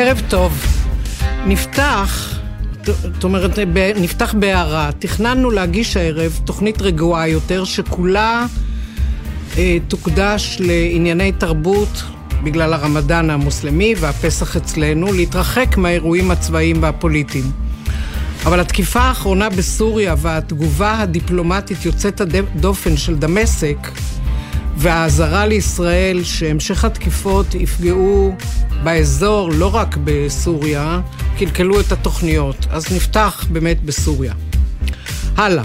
ערב טוב. נפתח, זאת אומרת, נפתח בהערה. תכננו להגיש הערב תוכנית רגועה יותר, שכולה אה, תוקדש לענייני תרבות בגלל הרמדאן המוסלמי והפסח אצלנו, להתרחק מהאירועים הצבאיים והפוליטיים. אבל התקיפה האחרונה בסוריה והתגובה הדיפלומטית יוצאת הדופן של דמשק והאזהרה לישראל שהמשך התקיפות יפגעו באזור, לא רק בסוריה, קלקלו את התוכניות. אז נפתח באמת בסוריה. הלאה.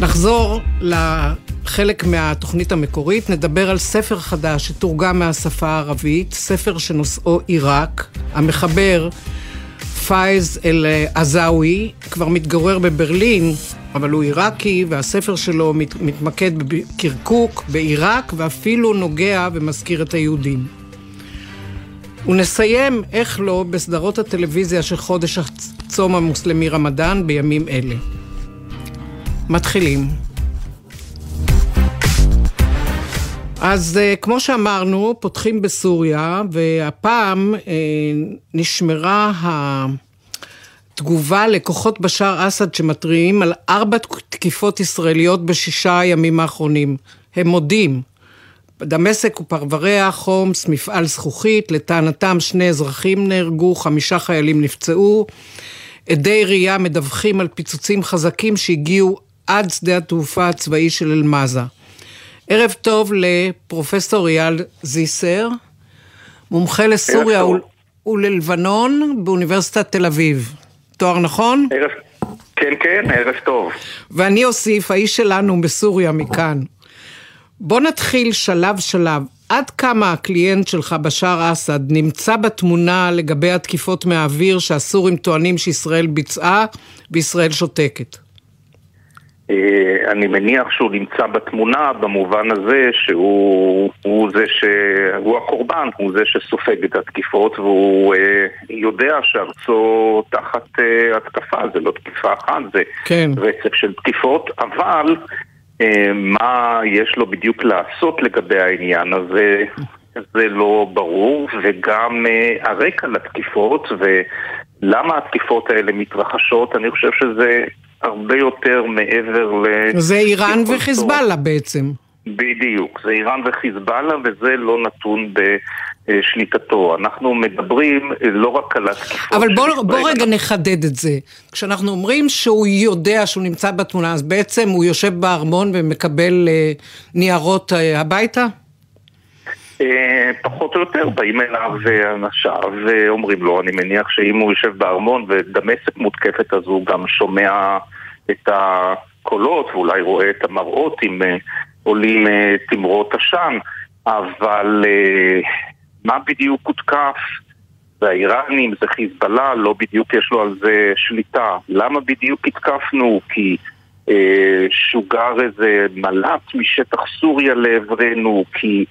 נחזור לחלק מהתוכנית המקורית, נדבר על ספר חדש שתורגם מהשפה הערבית, ספר שנושאו עיראק, המחבר פאיז אל-עזאווי, כבר מתגורר בברלין, אבל הוא עיראקי, והספר שלו מת, מתמקד בקרקוק, בעיראק, ואפילו נוגע ומזכיר את היהודים. ונסיים, איך לא, בסדרות הטלוויזיה של חודש הצום המוסלמי רמדאן בימים אלה. מתחילים. אז uh, כמו שאמרנו, פותחים בסוריה, והפעם uh, נשמרה התגובה לכוחות בשאר אסד שמתריעים על ארבע תקיפות ישראליות בשישה הימים האחרונים. הם מודים. דמשק ופרבריה, חומס, מפעל זכוכית, לטענתם שני אזרחים נהרגו, חמישה חיילים נפצעו. עדי ראייה מדווחים על פיצוצים חזקים שהגיעו עד שדה התעופה הצבאי של אל-מאזה. ערב טוב לפרופסור אייל זיסר, מומחה לסוריה וללבנון באוניברסיטת תל אביב. תואר נכון? ערב, כן, כן, ערב טוב. ואני אוסיף, האיש שלנו בסוריה מכאן. בוא נתחיל שלב שלב. עד כמה הקליינט שלך, בשאר אסד, נמצא בתמונה לגבי התקיפות מהאוויר שהסורים טוענים שישראל ביצעה וישראל שותקת? אה, אני מניח שהוא נמצא בתמונה במובן הזה שהוא זה שהוא הקורבן, הוא זה שסופג את התקיפות והוא אה, יודע שארצו תחת אה, התקפה, זה לא תקיפה אחת, זה כן. רצף של תקיפות, אבל מה יש לו בדיוק לעשות לגבי העניין הזה זה לא ברור, וגם הרקע לתקיפות ולמה התקיפות האלה מתרחשות, אני חושב שזה הרבה יותר מעבר ל... זה איראן וחיזבאללה בעצם. בדיוק, זה איראן וחיזבאללה וזה לא נתון בשליטתו. אנחנו מדברים לא רק על התקיפות אבל בוא, בוא רגע נחדד את זה. כשאנחנו אומרים שהוא יודע שהוא נמצא בתמונה, אז בעצם הוא יושב בארמון ומקבל אה, ניירות אה, הביתה? אה, פחות או יותר באים אליו אנשיו ואומרים לו, אני מניח שאם הוא יושב בארמון ודמשק מותקפת אז הוא גם שומע את הקולות ואולי רואה את המראות אם אה, עולים אה, תמרות עשן, אבל מה בדיוק הותקף? זה האיראנים, זה חיזבאללה, לא בדיוק יש לו על זה שליטה. למה בדיוק התקפנו? כי אה, שוגר איזה מל"ט משטח סוריה לעברנו, כי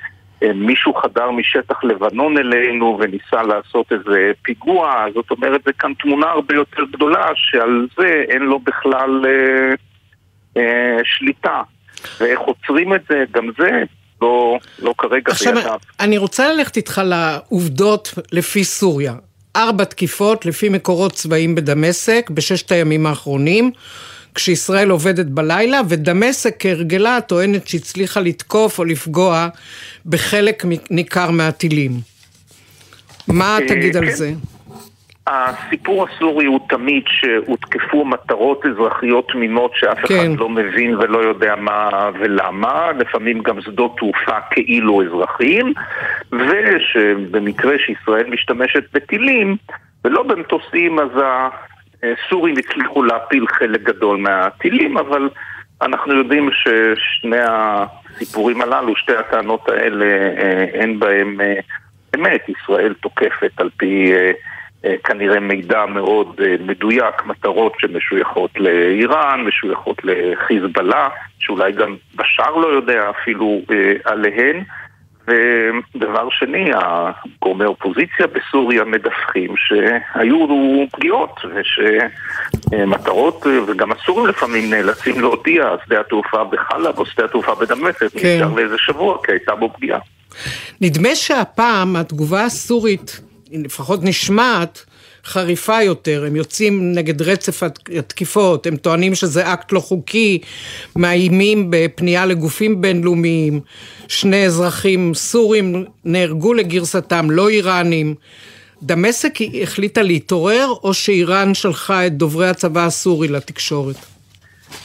מישהו חדר משטח לבנון אלינו וניסה לעשות איזה פיגוע, זאת אומרת, זה כאן תמונה הרבה יותר גדולה שעל זה אין לו בכלל אה, אה, שליטה. ואיך עוצרים את זה, גם זה לא, לא כרגע עכשיו, בידיו. אני רוצה ללכת איתך לעובדות לפי סוריה. ארבע תקיפות לפי מקורות צבאיים בדמשק בששת הימים האחרונים. כשישראל עובדת בלילה, ודמשק כהרגלה טוענת שהצליחה לתקוף או לפגוע בחלק ניכר מהטילים. מה אה, תגיד על כן. זה? הסיפור הסורי הוא תמיד שהותקפו מטרות אזרחיות תמימות שאף כן. אחד לא מבין ולא יודע מה ולמה, לפעמים גם שדות תעופה כאילו אזרחיים, ושבמקרה שישראל משתמשת בטילים ולא במטוסים אז הסורים הצליחו להפיל חלק גדול מהטילים, אבל אנחנו יודעים ששני הסיפורים הללו, שתי הטענות האלה, אה, אין בהם אה, אמת. ישראל תוקפת על פי אה, כנראה מידע מאוד מדויק, מטרות שמשויכות לאיראן, משויכות לחיזבאללה, שאולי גם בשאר לא יודע אפילו עליהן. ודבר שני, גורמי אופוזיציה בסוריה מדווחים שהיו פגיעות ושמטרות, וגם הסורים לפעמים נאלצים להודיע, שדה התעופה בחלב או שדה התעופה בדמשק, כן. נשאר לאיזה שבוע כי הייתה בו פגיעה. נדמה שהפעם התגובה הסורית לפחות נשמעת, חריפה יותר, הם יוצאים נגד רצף התקיפות, הם טוענים שזה אקט לא חוקי, מאיימים בפנייה לגופים בינלאומיים, שני אזרחים סורים נהרגו לגרסתם, לא איראנים. דמשק החליטה להתעורר, או שאיראן שלחה את דוברי הצבא הסורי לתקשורת?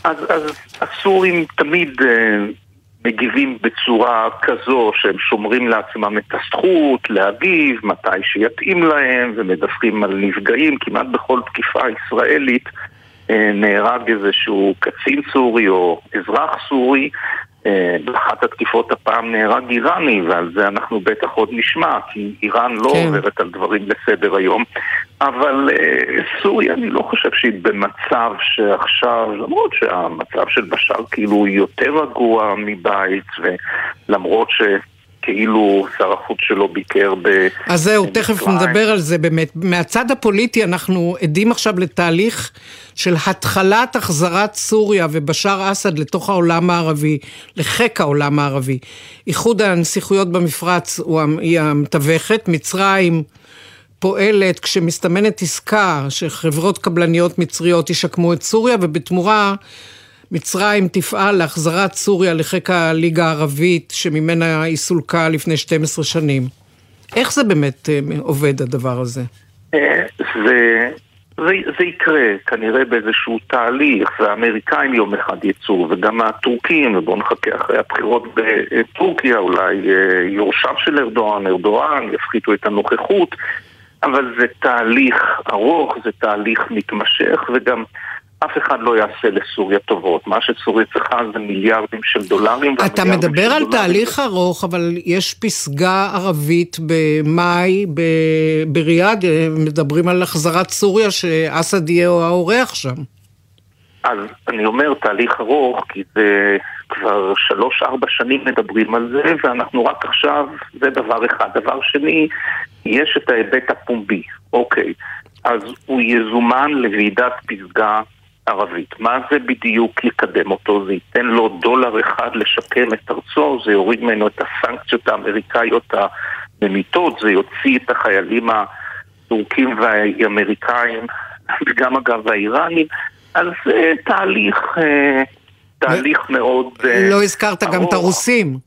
אז, אז הסורים תמיד אה, מגיבים בצורה כזו שהם שומרים לעצמם את הזכות להגיב מתי שיתאים להם ומדווחים על נפגעים. כמעט בכל תקיפה ישראלית אה, נהרג איזשהו קצין סורי או אזרח סורי באחת התקיפות הפעם נהרג איראני, ועל זה אנחנו בטח עוד נשמע, כי איראן לא כן. עוברת על דברים לסדר היום. אבל אה, סוריה, אני לא חושב שהיא במצב שעכשיו, למרות שהמצב של בשאר כאילו יותר רגוע מבית, ולמרות ש... כאילו שר החוץ שלו ביקר ב... אז זהו, תכף נדבר על זה באמת. מהצד הפוליטי אנחנו עדים עכשיו לתהליך של התחלת החזרת סוריה ובשאר אסד לתוך העולם הערבי, לחיק העולם הערבי. איחוד הנסיכויות במפרץ היא המתווכת, מצרים פועלת כשמסתמנת עסקה שחברות קבלניות מצריות ישקמו את סוריה ובתמורה מצרים תפעל להחזרת סוריה לחיק הליגה הערבית שממנה היא סולקה לפני 12 שנים. איך זה באמת אה, עובד הדבר הזה? אה, זה, זה, זה יקרה כנראה באיזשהו תהליך, והאמריקאים יום אחד יצאו, וגם הטורקים, ובואו נחכה אחרי הבחירות בטורקיה, אולי אה, יורשיו של ארדואן, ארדואן, יפחיתו את הנוכחות, אבל זה תהליך ארוך, זה תהליך מתמשך, וגם... אף אחד לא יעשה לסוריה טובות. מה שסוריה צריכה זה מיליארדים של דולרים. אתה מדבר על תהליך ארוך, אבל יש פסגה ערבית במאי, בריאד, מדברים על החזרת סוריה, שאסד יהיה האורח שם. אז אני אומר תהליך ארוך, כי זה כבר שלוש-ארבע שנים מדברים על זה, ואנחנו רק עכשיו, זה דבר אחד. דבר שני, יש את ההיבט הפומבי, אוקיי. אז הוא יזומן לוועידת פסגה ערבית. מה זה בדיוק יקדם אותו? זה ייתן לו דולר אחד לשקם את ארצו, זה יוריד ממנו את הסנקציות האמריקאיות הממיתות, זה יוציא את החיילים הטורקים והאמריקאים, וגם אגב האיראנים, אז זה תהליך, אה, תהליך מאוד אה, לא הזכרת גם את הרוסים.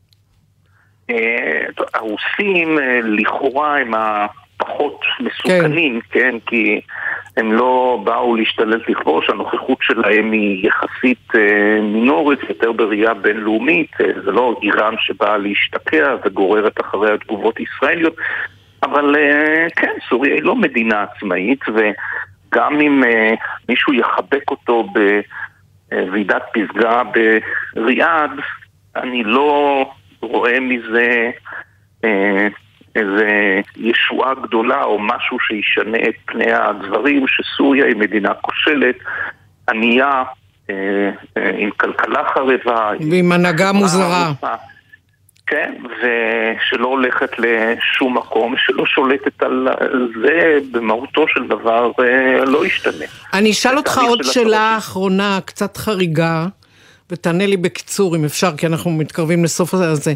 אה, הרוסים לכאורה הם הפחות מסוכנים, כן, כן כי... הם לא באו להשתלט לכבוש, הנוכחות שלהם היא יחסית אה, מינורית, יותר בראייה בינלאומית, אה, זה לא איראן שבאה להשתקע וגוררת אחריה תגובות ישראליות, אבל אה, כן, סוריה היא לא מדינה עצמאית, וגם אם מישהו יחבק אותו בוועידת פסגה בריאד, אני לא רואה מזה איזה ישועה גדולה או משהו שישנה את פני הדברים, שסוריה היא מדינה כושלת, ענייה, אה, אה, עם כלכלה חרבה. ועם הנהגה מוזרה. כן, ושלא הולכת לשום מקום, שלא שולטת על זה במהותו של דבר, לא ישתנה. אני אשאל אותך עוד שאלה אחרונה, קצת חריגה. ותענה לי בקיצור אם אפשר, כי אנחנו מתקרבים לסוף הזה.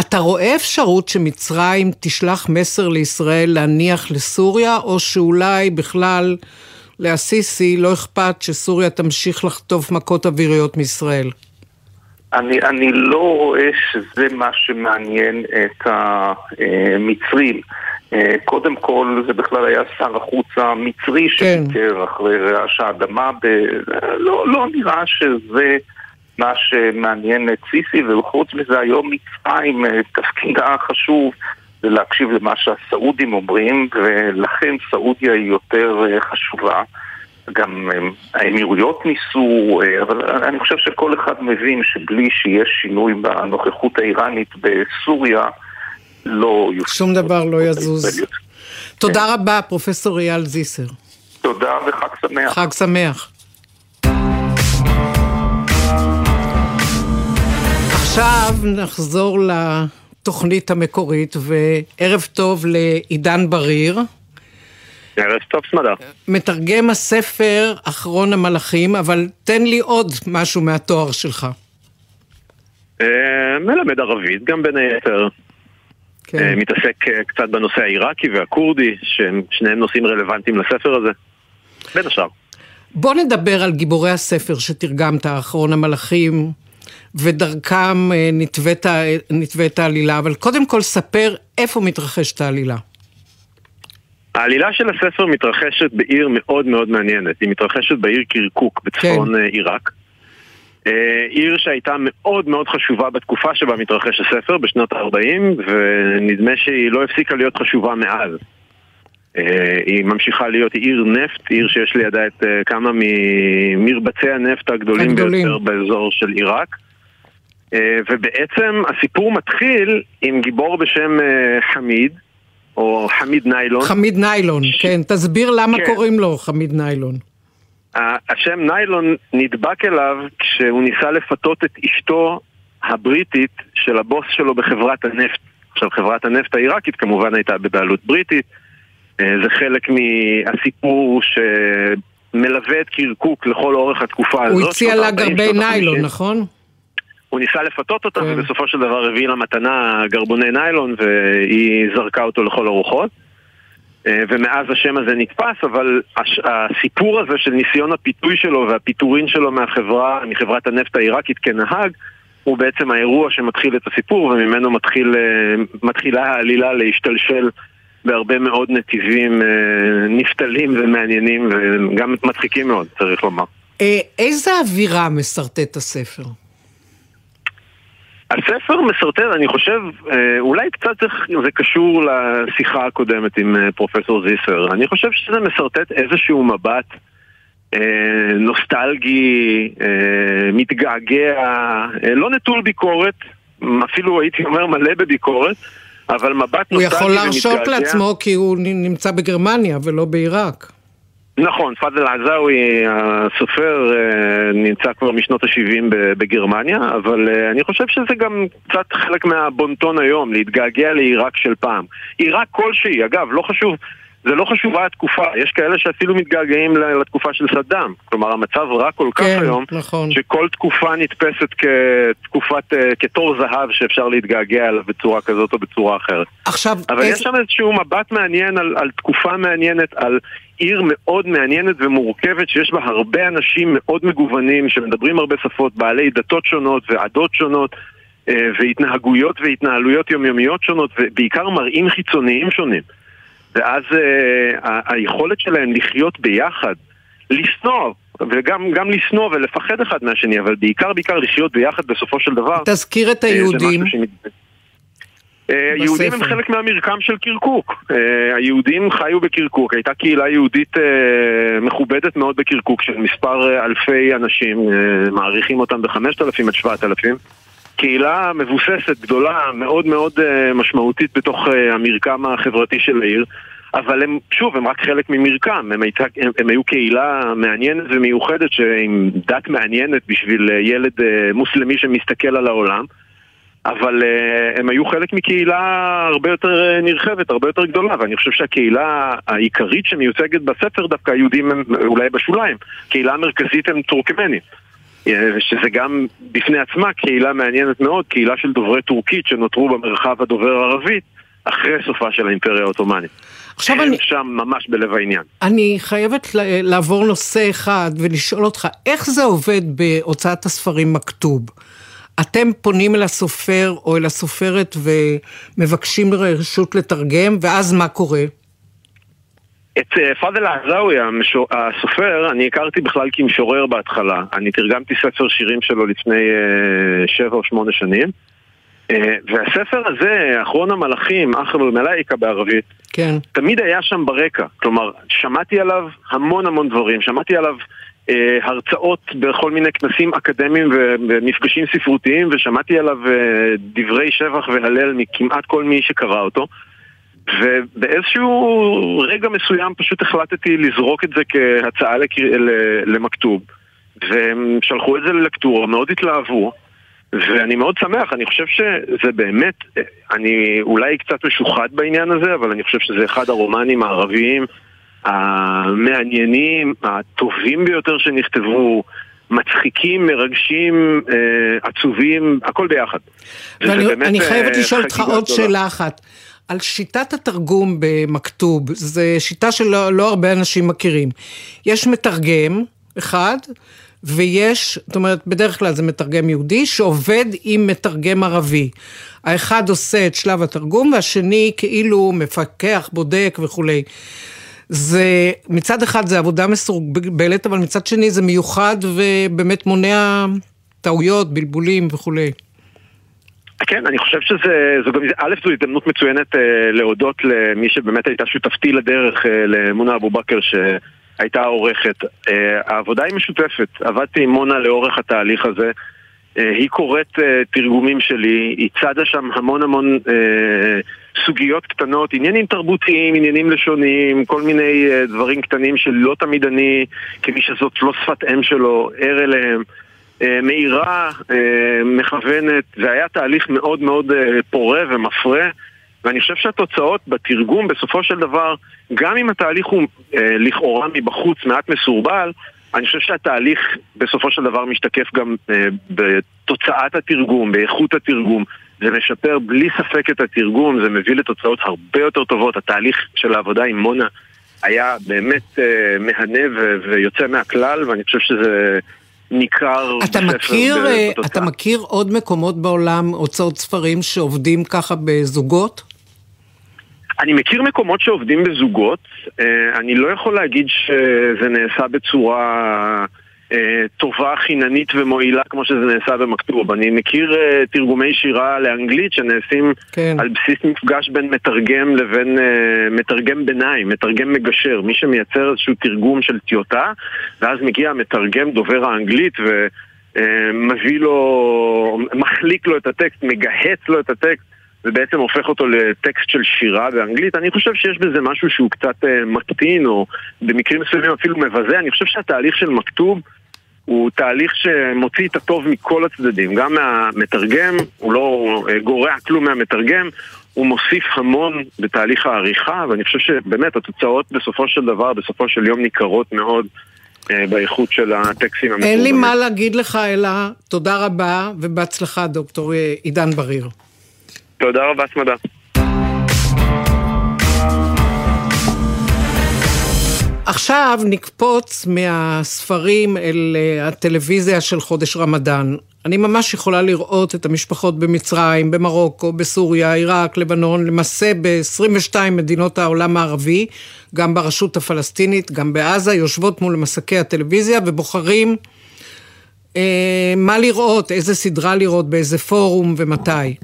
אתה רואה אפשרות שמצרים תשלח מסר לישראל להניח לסוריה, או שאולי בכלל לאסיסי לא אכפת שסוריה תמשיך לחטוף מכות אוויריות מישראל? אני, אני לא רואה שזה מה שמעניין את המצרים. קודם כל, זה בכלל היה שר החוץ המצרי כן. שביקר כן. אחרי רעש האדמה. ב... לא, לא נראה שזה מה שמעניין את סיסי, וחוץ מזה היום מצרים, אה, תפקידה החשוב זה להקשיב למה שהסעודים אומרים, ולכן סעודיה היא יותר אה, חשובה. גם אה, האמירויות ניסו, אבל אני חושב שכל אחד מבין שבלי שיש שינוי בנוכחות האיראנית בסוריה, לא יופסק. שום דבר לא יזוז. תודה כן. רבה, פרופסור אייל זיסר. תודה וחג שמח. חג שמח. עכשיו נחזור לתוכנית המקורית, וערב טוב לעידן בריר. ערב טוב, סמדה. מתרגם הספר אחרון המלאכים, אבל תן לי עוד משהו מהתואר שלך. אה, מלמד ערבית, גם בין היתר. כן. מתעסק קצת בנושא העיראקי והכורדי, שהם שניהם נושאים רלוונטיים לספר הזה, בין השאר. בוא נדבר על גיבורי הספר שתרגמת, אחרון המלאכים, ודרכם נתווית העלילה, אבל קודם כל ספר איפה מתרחשת העלילה. העלילה של הספר מתרחשת בעיר מאוד מאוד מעניינת, היא מתרחשת בעיר קירקוק בצפון כן. עיראק. אה, עיר שהייתה מאוד מאוד חשובה בתקופה שבה מתרחש הספר, בשנות ה-40, ונדמה שהיא לא הפסיקה להיות חשובה מאז. אה, היא ממשיכה להיות עיר נפט, עיר שיש לידה את אה, כמה ממרבצי הנפט הגדולים, הגדולים. ביותר באזור של עיראק. ובעצם הסיפור מתחיל עם גיבור בשם חמיד, או חמיד ניילון. חמיד ניילון, ש... כן. תסביר למה כן. קוראים לו חמיד ניילון. השם ניילון נדבק אליו כשהוא ניסה לפתות את אשתו הבריטית של הבוס שלו בחברת הנפט. עכשיו, חברת הנפט העיראקית כמובן הייתה בבעלות בריטית. אה, זה חלק מהסיפור שמלווה את קירקוק לכל אורך התקופה הזאת. הוא הציע לה גרבי ניילון, נכון? הוא ניסה לפתות אותה, כן. ובסופו של דבר הביא לה מתנה גרבוני ניילון, והיא זרקה אותו לכל הרוחות. אה, ומאז השם הזה נתפס, אבל הסיפור הזה של ניסיון הפיתוי שלו והפיטורין שלו מהחברה, מחברת הנפט העיראקית כנהג, הוא בעצם האירוע שמתחיל את הסיפור, וממנו מתחיל, אה, מתחילה העלילה להשתלשל בהרבה מאוד נתיבים אה, נפתלים ומעניינים וגם מצחיקים מאוד, צריך לומר. איזה אווירה משרטט הספר? הספר מסרטט, אני חושב, אה, אולי קצת זה קשור לשיחה הקודמת עם אה, פרופסור זיסר. אני חושב שזה מסרטט איזשהו מבט אה, נוסטלגי, מתגעגע, לא נטול ביקורת, אפילו הייתי אומר מלא בביקורת, אבל מבט נוסטלגי ומתגעגע. הוא יכול להרשות לעצמו כי הוא נמצא בגרמניה ולא בעיראק. נכון, פאדל עזאווי, הסופר, אה, נמצא כבר משנות ה-70 בגרמניה, אבל אה, אני חושב שזה גם קצת חלק מהבונטון היום, להתגעגע לעיראק של פעם. עיראק כלשהי, אגב, לא חשוב, זה לא חשובה התקופה, יש כאלה שאפילו מתגעגעים לתקופה של סדאם. כלומר, המצב רע כל כך כן, היום, נכון. שכל תקופה נתפסת כתקופת, אה, כתור זהב שאפשר להתגעגע אליו בצורה כזאת או בצורה אחרת. עכשיו... אבל איזה... יש שם איזשהו מבט מעניין על, על תקופה מעניינת, על עיר מאוד מעניינת ומורכבת שיש בה הרבה אנשים מאוד מגוונים שמדברים הרבה שפות, בעלי דתות שונות ועדות שונות אה, והתנהגויות והתנהלויות יומיומיות שונות ובעיקר מראים חיצוניים שונים. ואז אה, היכולת שלהם לחיות ביחד, לשנוא, וגם לשנוא ולפחד אחד מהשני, אבל בעיקר בעיקר לחיות ביחד בסופו של דבר. תזכיר את היהודים. אה, היהודים הם חלק מהמרקם של קרקוק. אה, היהודים חיו בקרקוק, הייתה קהילה יהודית אה, מכובדת מאוד בקרקוק של מספר אלפי אנשים, מעריכים אותם ב-5,000 עד 7,000. קהילה מבוססת, גדולה, מאוד מאוד משמעותית בתוך המרקם החברתי של העיר. אבל הם, שוב, הם רק חלק ממרקם, הם, היית, הם, הם היו קהילה מעניינת ומיוחדת עם דת מעניינת בשביל ילד מוסלמי שמסתכל על העולם. אבל uh, הם היו חלק מקהילה הרבה יותר נרחבת, הרבה יותר גדולה, ואני חושב שהקהילה העיקרית שמיוצגת בספר דווקא היהודים הם אולי בשוליים. קהילה המרכזית הם טורקמנים. אה, שזה גם בפני עצמה קהילה מעניינת מאוד, קהילה של דוברי טורקית שנותרו במרחב הדובר הערבית אחרי סופה של האימפריה העות'מאנית. עכשיו אני... שם ממש בלב העניין. אני חייבת לעבור נושא אחד ולשאול אותך, איך זה עובד בהוצאת הספרים מכתוב? אתם פונים אל הסופר או אל הסופרת ומבקשים רשות לתרגם, ואז מה קורה? את אה, פאדל עזאווי, הסופר, אני הכרתי בכלל כמשורר בהתחלה. אני תרגמתי ספר שירים שלו לפני uh, שבע או שמונה שנים. Uh, והספר הזה, אחרון המלאכים, אחר מלאיקה בערבית, כן. תמיד היה שם ברקע. כלומר, שמעתי עליו המון המון דברים. שמעתי עליו אה, הרצאות בכל מיני כנסים אקדמיים ומפגשים ספרותיים ושמעתי עליו אה, דברי שבח והלל מכמעט כל מי שקרא אותו ובאיזשהו רגע מסוים פשוט החלטתי לזרוק את זה כהצעה למכתוב והם שלחו את זה ללקטורה, מאוד התלהבו ואני מאוד שמח, אני חושב שזה באמת, אני אולי קצת משוחד בעניין הזה, אבל אני חושב שזה אחד הרומנים הערביים המעניינים, הטובים ביותר שנכתבו, מצחיקים, מרגשים, אה, עצובים, הכל ביחד. ואני חייבת לשאול אותך עוד שאלה אחת. על שיטת התרגום במכתוב, זו שיטה שלא לא הרבה אנשים מכירים. יש מתרגם אחד, ויש, זאת אומרת, בדרך כלל זה מתרגם יהודי, שעובד עם מתרגם ערבי. האחד עושה את שלב התרגום, והשני כאילו מפקח, בודק וכולי. זה, מצד אחד זה עבודה מסורבלת, אבל מצד שני זה מיוחד ובאמת מונע טעויות, בלבולים וכולי. כן, אני חושב שזו גם, א', זו הזדמנות מצוינת אה, להודות למי שבאמת הייתה שותפתי לדרך, אה, למונה אבו בכר, שהייתה עורכת. אה, העבודה היא משותפת, עבדתי עם מונה לאורך התהליך הזה. אה, היא קוראת אה, תרגומים שלי, היא צדה שם המון המון סוגיות קטנות, עניינים תרבותיים, עניינים לשוניים, כל מיני דברים קטנים שלא תמיד אני, כמי שזאת לא שפת אם שלו, ער אליהם. אה, מכוונת, זה היה תהליך מאוד מאוד פורה ומפרה ואני חושב שהתוצאות בתרגום בסופו של דבר, גם אם התהליך הוא לכאורה מבחוץ מעט מסורבל, אני חושב שהתהליך בסופו של דבר משתקף גם בתוצאת התרגום, באיכות התרגום. זה משפר בלי ספק את התרגום, זה מביא לתוצאות הרבה יותר טובות. התהליך של העבודה עם מונה היה באמת מהנה ויוצא מהכלל, ואני חושב שזה ניכר אתה מכיר, אה, אתה מכיר עוד מקומות בעולם, הוצאות ספרים, שעובדים ככה בזוגות? אני מכיר מקומות שעובדים בזוגות, אה, אני לא יכול להגיד שזה נעשה בצורה אה, טובה, חיננית ומועילה כמו שזה נעשה במכתוב. אני מכיר uh, תרגומי שירה לאנגלית שנעשים כן. על בסיס מפגש בין מתרגם לבין מתרגם ביניים, מתרגם מגשר, מי שמייצר איזשהו תרגום של טיוטה, ואז מגיע המתרגם דובר האנגלית ומביא לו, מחליק לו את הטקסט, מגהץ לו את הטקסט. ובעצם הופך אותו לטקסט של שירה באנגלית, אני חושב שיש בזה משהו שהוא קצת uh, מקטין, או במקרים מסוימים אפילו מבזה. אני חושב שהתהליך של מכתוב הוא תהליך שמוציא את הטוב מכל הצדדים, גם מהמתרגם, הוא לא אה, גורע כלום מהמתרגם, הוא מוסיף המון בתהליך העריכה, ואני חושב שבאמת התוצאות בסופו של דבר, בסופו של יום ניכרות מאוד אה, באיכות של הטקסטים המקוריים. אין לי מה להגיד לך אלא תודה רבה ובהצלחה דוקטור עידן בריר. תודה רבה, סמדה. עכשיו נקפוץ מהספרים אל אה, הטלוויזיה של חודש רמדאן. אני ממש יכולה לראות את המשפחות במצרים, במרוקו, בסוריה, עיראק, לבנון, למעשה ב-22 מדינות העולם הערבי, גם ברשות הפלסטינית, גם בעזה, יושבות מול מסקי הטלוויזיה ובוחרים אה, מה לראות, איזה סדרה לראות, באיזה פורום ומתי.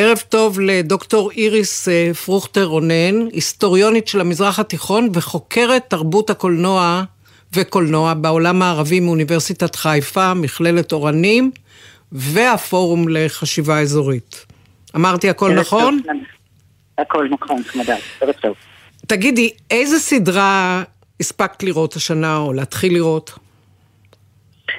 ערב טוב לדוקטור איריס אה, פרוכטר רונן, היסטוריונית של המזרח התיכון וחוקרת תרבות הקולנוע וקולנוע בעולם הערבי מאוניברסיטת חיפה, מכללת אורנים והפורום לחשיבה אזורית. אמרתי הכל נכון? הכל נכון, חמדה, ערב טוב. תגידי, איזה סדרה הספקת לראות השנה או להתחיל לראות?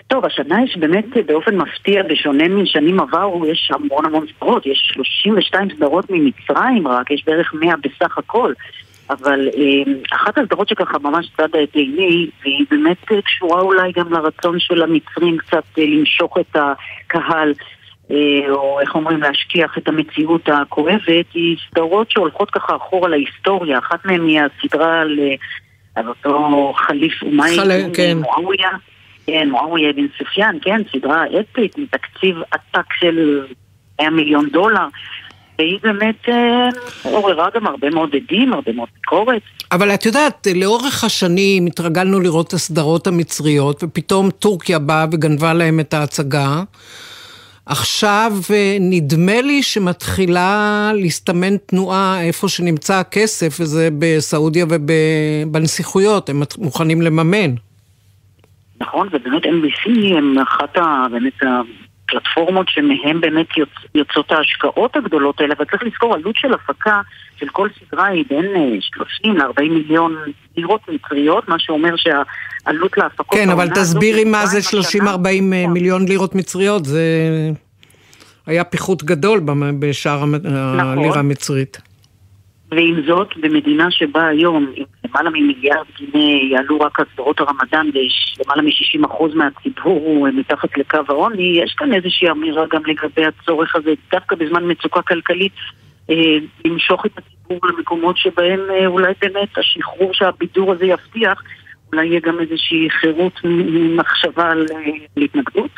טוב, השנה יש באמת באופן מפתיע, בשונה משנים עברו, יש המון המון סדרות, יש 32 סדרות ממצרים רק, יש בערך 100 בסך הכל. אבל אה, אחת הסדרות שככה ממש צדה את עיני, והיא באמת קשורה אולי גם לרצון של המצרים קצת אה, למשוך את הקהל, אה, או איך אומרים, להשכיח את המציאות הכואבת, היא סדרות שהולכות ככה אחורה להיסטוריה. אחת מהן היא הסדרה על, על אותו חליף אומאי, כן. מועאוויה. כן, מועאוויה בן סופיאן, כן, סדרה אפית מתקציב עתק של 100 מיליון דולר. והיא באמת אה, עוררה גם הרבה מאוד עדים, הרבה מאוד ביקורת. אבל את יודעת, לאורך השנים התרגלנו לראות את הסדרות המצריות, ופתאום טורקיה באה וגנבה להם את ההצגה. עכשיו אה, נדמה לי שמתחילה להסתמן תנועה איפה שנמצא הכסף, וזה בסעודיה ובנסיכויות, הם מוכנים לממן. נכון, ובאמת MBC הם אחת ה... באמת הפלטפורמות שמהם באמת יוצ... יוצאות ההשקעות הגדולות האלה, אבל צריך לזכור, עלות של הפקה של כל סדרה היא בין 30 אה, ל-40 מיליון לירות מצריות, מה שאומר שהעלות להפקות... כן, אבל תסבירי מה זה 30-40 אה. מיליון לירות מצריות, זה היה פיחות גדול בשער נכון. הלירה המצרית. ועם זאת, במדינה שבה היום, עם למעלה ממיליארד גיני יעלו רק הסדרות הרמדאן ולמעלה מ-60% מהציבור הוא מתחת לקו העוני, יש כאן איזושהי אמירה גם לגבי הצורך הזה, דווקא בזמן מצוקה כלכלית, אה, למשוך את הציבור למקומות שבהם אה, אולי באמת השחרור שהבידור הזה יבטיח, אולי יהיה גם איזושהי חירות ממחשבה על אה, התנגדות.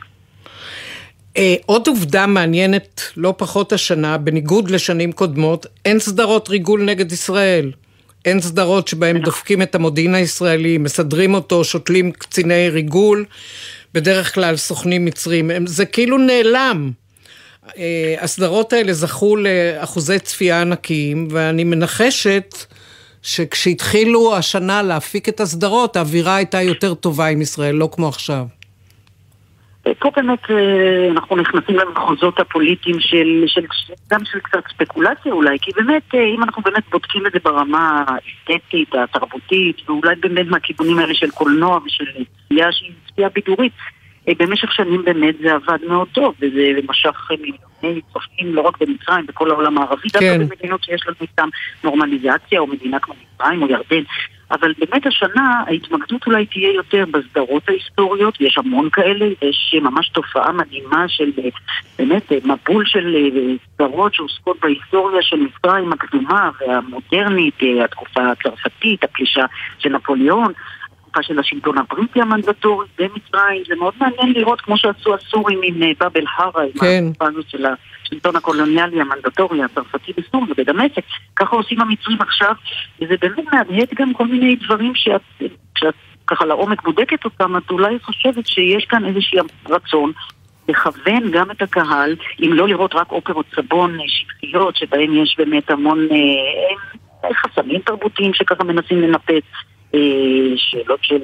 אה, עוד עובדה מעניינת לא פחות השנה, בניגוד לשנים קודמות, אין סדרות ריגול נגד ישראל. אין סדרות שבהן נכון. דופקים את המודיעין הישראלי, מסדרים אותו, שותלים קציני ריגול, בדרך כלל סוכנים מצרים. זה כאילו נעלם. אה, הסדרות האלה זכו לאחוזי צפייה ענקיים, ואני מנחשת שכשהתחילו השנה להפיק את הסדרות, האווירה הייתה יותר טובה עם ישראל, לא כמו עכשיו. פה באמת אה, אנחנו נכנסים למחוזות הפוליטיים של, של, גם של קצת ספקולציה אולי, כי באמת, אה, אם אנחנו באמת בודקים את זה ברמה האסתטית, התרבותית, ואולי באמת מהכיוונים האלה של קולנוע ושל צפייה שהיא צפייה בידורית, אה, במשך שנים באמת זה עבד מאוד טוב, וזה משך מיליוני צופים לא רק במצרים, בכל העולם הערבי, כן. דווקא במדינות שיש לנו איתם נורמליזציה, או מדינה כמו מצרים או ירדן. אבל באמת השנה ההתמקדות אולי תהיה יותר בסדרות ההיסטוריות, יש המון כאלה, יש ממש תופעה מדהימה של באמת מבול של סדרות שעוסקות בהיסטוריה של מצרים הקדומה והמודרנית, התקופה הצרפתית, הפלישה של נפוליאון. התקופה של השלטון הבריטי המנדטורי במצרים, זה מאוד מעניין לראות כמו שעשו הסורים עם אה, הארה, עם כן. התקופה הזאת של השלטון הקולוניאלי המנדטורי הצרפתי בסוריה ובדמשק, ככה עושים המצרים עכשיו, וזה באמת מהדהד גם כל מיני דברים שאת, כשאת ככה לעומק בודקת אותם, את אולי חושבת שיש כאן איזשהו רצון לכוון גם את הקהל, אם לא לראות רק אופרות סבון אה, שטחיות, שבהן יש באמת המון אה, חסמים תרבותיים שככה מנסים לנפץ. אה, שאלות של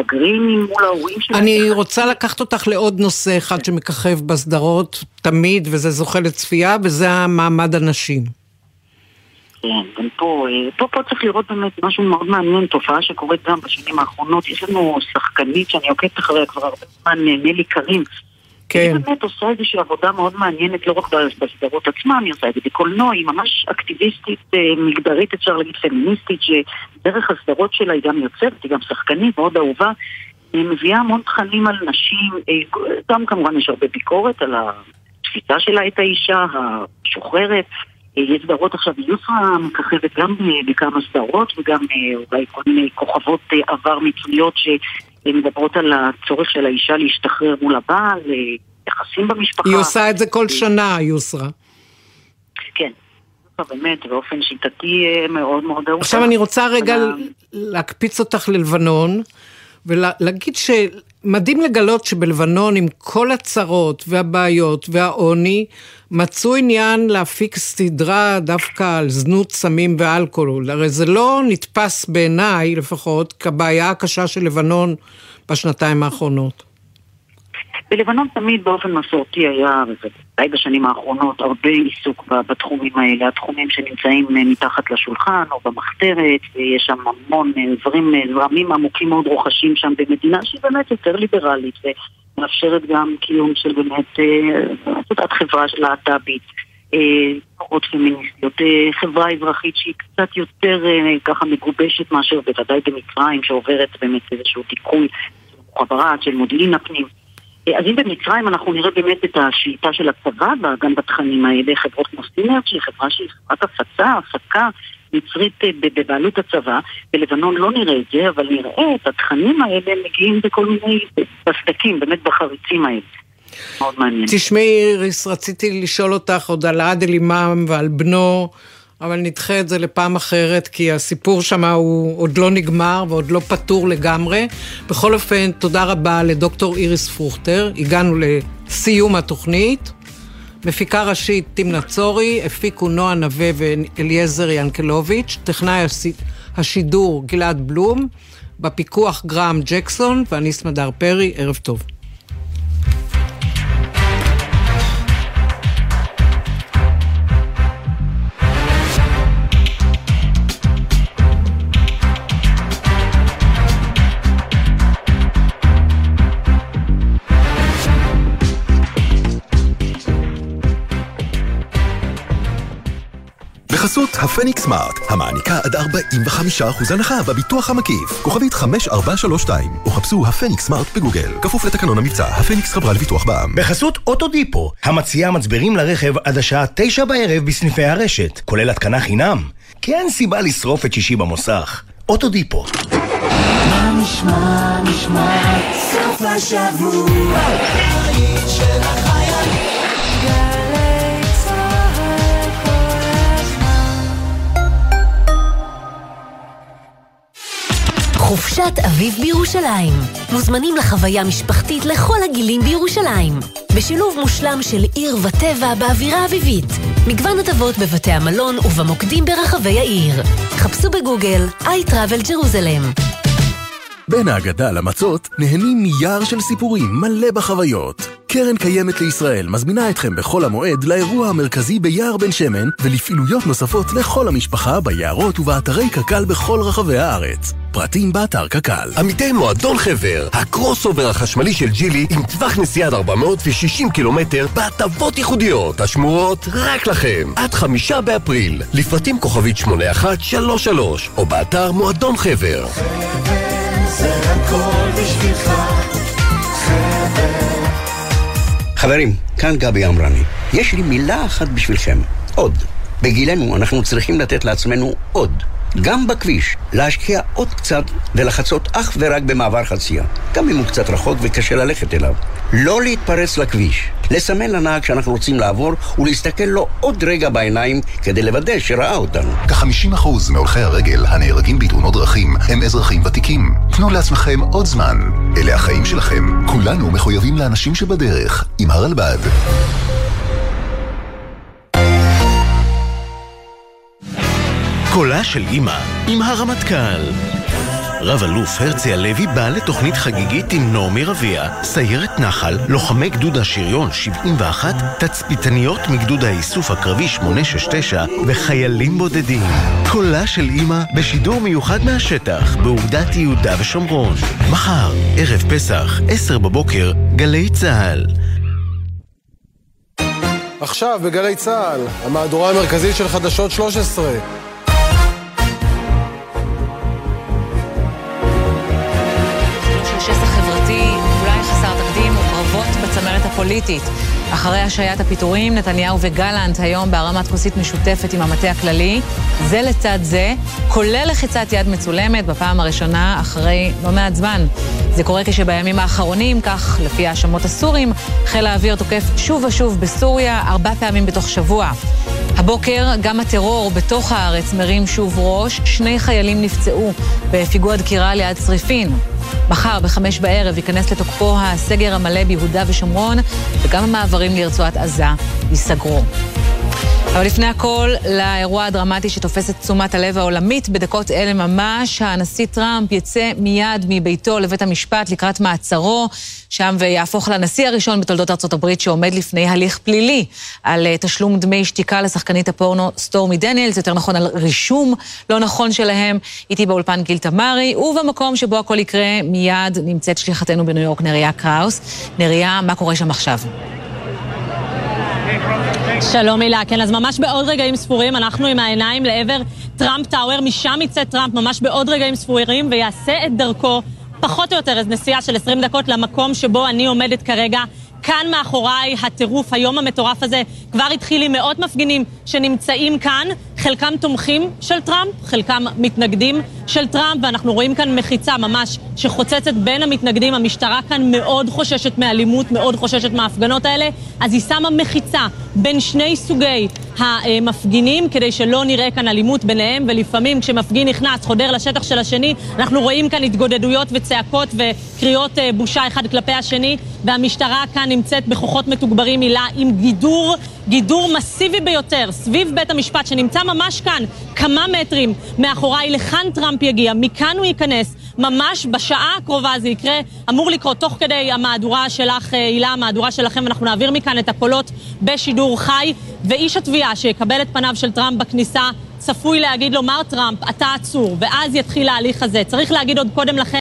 מתבגרים אה, מול ההורים שלהם. אני רוצה לקחת אותך לעוד נושא אחד שמככב בסדרות תמיד, וזה זוכה לצפייה, וזה המעמד הנשים. כן, גם פה, אה, פה, פה צריך לראות באמת משהו מאוד מעניין, תופעה שקורית גם בשנים האחרונות. יש לנו שחקנית שאני עוקבת אחריה כבר הרבה זמן, נלי קרים. כן. היא באמת עושה איזושהי עבודה מאוד מעניינת, לא רק בסדרות עצמן, היא עושה את זה בקולנוע, היא ממש אקטיביסטית אה, מגדרית, אפשר להגיד פמיניסטית, שדרך הסדרות שלה היא גם יוצרת, היא גם שחקנית מאוד אהובה. היא מביאה המון תכנים על נשים, אה, גם כמובן יש הרבה ביקורת על התפיסה שלה את האישה, המשוחררת. אה, יש סדרות עכשיו, יוסרה מככבת גם בכמה סדרות וגם אולי כל מיני כוכבות עבר מצויות מדברות על הצורך של האישה להשתחרר מול הבעל, אה, יחסים במשפחה. היא עושה את זה כל שנה, יוסרה. כן. באמת, באופן שיטתי אה, מאוד מאוד אהוב. עכשיו אני רוצה רגע להקפיץ אותך ללבנון, ולהגיד שמדהים לגלות שבלבנון, עם כל הצרות והבעיות והעוני, מצאו עניין להפיק סדרה דווקא על זנות, סמים ואלכוהול. הרי זה לא נתפס בעיניי, לפחות, כבעיה הקשה של לבנון בשנתיים האחרונות. בלבנון תמיד באופן מסורתי היה, ובוודאי בשנים האחרונות, הרבה עיסוק בתחומים האלה, התחומים שנמצאים אה, מתחת לשולחן או במחתרת, ויש שם המון אה, דברים, אה, זרמים עמוקים מאוד רוחשים שם במדינה שהיא באמת יותר ליברלית ומאפשרת גם קיום של באמת, יודעת, חברה להט"בית. תנועות פמיניסטיות, חברה אזרחית שהיא קצת יותר ככה מגובשת מאשר בוודאי במצרים שעוברת באמת איזשהו דיכוי חברת של מודיעין הפנים. אז אם במצרים אנחנו נראה באמת את השליטה של הצבא גם בתכנים האלה, חברות כמו סינרט, שהיא חברה שהיא חברת הפצה, הפקה מצרית אה, בבעלות הצבא, בלבנון לא נראה את זה, אבל נראה את התכנים האלה מגיעים בכל מיני בסדקים, באמת בחריצים האלה. מאוד מעניין. תשמעי, איריס, רציתי לשאול אותך עוד על עדל אימאם ועל בנו. אבל נדחה את זה לפעם אחרת, כי הסיפור שם הוא עוד לא נגמר ועוד לא פתור לגמרי. בכל אופן, תודה רבה לדוקטור איריס פרוכטר, הגענו לסיום התוכנית. מפיקה ראשית תמנה צורי, הפיקו נועה נווה ואליעזר ינקלוביץ', טכנאי השידור גלעד בלום, בפיקוח גרם ג'קסון ואני סמדר פרי, ערב טוב. בחסות הפניקס סמארט, המעניקה עד 45% הנחה בביטוח המקיף. כוכבית 5432, או חפשו הפניקס סמארט בגוגל. כפוף לתקנון המבצע, הפניקס חברה לביטוח בע"מ. בחסות אוטודיפו, המציעה מצברים לרכב עד השעה 9 בערב בסניפי הרשת, כולל התקנה חינם. כי אין סיבה לשרוף את שישי במוסך. אוטודיפו. מה נשמע, נשמע, סוף השבוע, חופשת אביב בירושלים. מוזמנים לחוויה משפחתית לכל הגילים בירושלים. בשילוב מושלם של עיר וטבע באווירה אביבית. מגוון הטבות בבתי המלון ובמוקדים ברחבי העיר. חפשו בגוגל iTravel Jerusalem. בין ההגדה למצות נהנים מיער של סיפורים מלא בחוויות. קרן קיימת לישראל מזמינה אתכם בחול המועד לאירוע המרכזי ביער בן שמן ולפעילויות נוספות לכל המשפחה ביערות ובאתרי קק"ל בכל רחבי הארץ. פרטים באתר קק"ל. עמיתי מועדון חבר, ה crossover החשמלי של ג'ילי עם טווח נסיעה עד 460 קילומטר בהטבות ייחודיות השמורות רק לכם עד חמישה באפריל. לפרטים כוכבית 8133 או באתר מועדון חבר. חבר חברים, כאן גבי אמרני. יש לי מילה אחת בשבילכם, עוד. בגילנו אנחנו צריכים לתת לעצמנו עוד. גם בכביש, להשקיע עוד קצת ולחצות אך ורק במעבר חצייה, גם אם הוא קצת רחוק וקשה ללכת אליו. לא להתפרץ לכביש, לסמן לנהג שאנחנו רוצים לעבור ולהסתכל לו עוד רגע בעיניים כדי לוודא שראה אותנו. כ-50% מהולכי הרגל הנהרגים בתאונות דרכים הם אזרחים ותיקים. תנו לעצמכם עוד זמן. אלה החיים שלכם. כולנו מחויבים לאנשים שבדרך, עם הרלב"ד. קולה של אימא עם הרמטכ"ל. רב-אלוף הרצי הלוי בא לתוכנית חגיגית עם נעמי רביע, סיירת נחל, לוחמי גדוד השריון 71, תצפיתניות מגדוד האיסוף הקרבי 869 וחיילים בודדים. קולה של אימא בשידור מיוחד מהשטח, באוגדת יהודה ושומרון. מחר, ערב פסח, 10 בבוקר, גלי צה"ל. עכשיו בגלי צה"ל, המהדורה המרכזית של חדשות 13 הפוליטית. אחרי השעיית הפיטורים, נתניהו וגלנט היום בהרמת כוסית משותפת עם המטה הכללי. זה לצד זה, כולל לחיצת יד מצולמת בפעם הראשונה אחרי לא מעט זמן. זה קורה כשבימים האחרונים, כך לפי האשמות הסורים, חיל האוויר תוקף שוב ושוב בסוריה, ארבע פעמים בתוך שבוע. הבוקר גם הטרור בתוך הארץ מרים שוב ראש, שני חיילים נפצעו בפיגוע דקירה ליד צריפין. מחר בחמש בערב ייכנס לתוקפו הסגר המלא ביהודה ושומרון, וגם המעברים לרצועת עזה ייסגרו. אבל לפני הכל, לאירוע הדרמטי שתופס את תשומת הלב העולמית בדקות אלה ממש, הנשיא טראמפ יצא מיד מביתו לבית המשפט לקראת מעצרו, שם ויהפוך לנשיא הראשון בתולדות ארצות הברית שעומד לפני הליך פלילי על אה, תשלום דמי שתיקה לשחקנית הפורנו סטורמי דניאלס, יותר נכון על רישום לא נכון שלהם. איתי באולפן גיל תמרי, ובמקום שבו הכל יקרה מיד נמצאת שליחתנו בניו יורק נריה קראוס. נריה, מה קורה שם עכשיו? שלום הילה, כן, אז ממש בעוד רגעים ספורים אנחנו עם העיניים לעבר טראמפ טאוור, משם יצא טראמפ ממש בעוד רגעים ספורים ויעשה את דרכו פחות או יותר איזו נסיעה של 20 דקות למקום שבו אני עומדת כרגע. כאן מאחוריי הטירוף, היום המטורף הזה. כבר התחיל עם מאות מפגינים שנמצאים כאן, חלקם תומכים של טראמפ, חלקם מתנגדים של טראמפ, ואנחנו רואים כאן מחיצה ממש שחוצצת בין המתנגדים. המשטרה כאן מאוד חוששת מאלימות, מאוד חוששת מההפגנות האלה, אז היא שמה מחיצה בין שני סוגי המפגינים כדי שלא נראה כאן אלימות ביניהם, ולפעמים כשמפגין נכנס, חודר לשטח של השני, אנחנו רואים כאן התגודדויות וצעקות וקריאות אה, בושה אחד כלפי השני, והמשטרה כאן נמצאת בכוחות מתוגברים הילה עם גידור, גידור מסיבי ביותר סביב בית המשפט שנמצא ממש כאן, כמה מטרים מאחוריי, לכאן טראמפ יגיע, מכאן הוא ייכנס, ממש בשעה הקרובה זה יקרה, אמור לקרות תוך כדי המהדורה שלך, אה, הילה, המהדורה שלכם, אנחנו נעביר מכאן את הקולות בשידור חי, ואיש התביעה שיקבל את פניו של טראמפ בכניסה צפוי להגיד לו, מר טראמפ, אתה עצור, ואז יתחיל ההליך הזה. צריך להגיד עוד קודם לכן...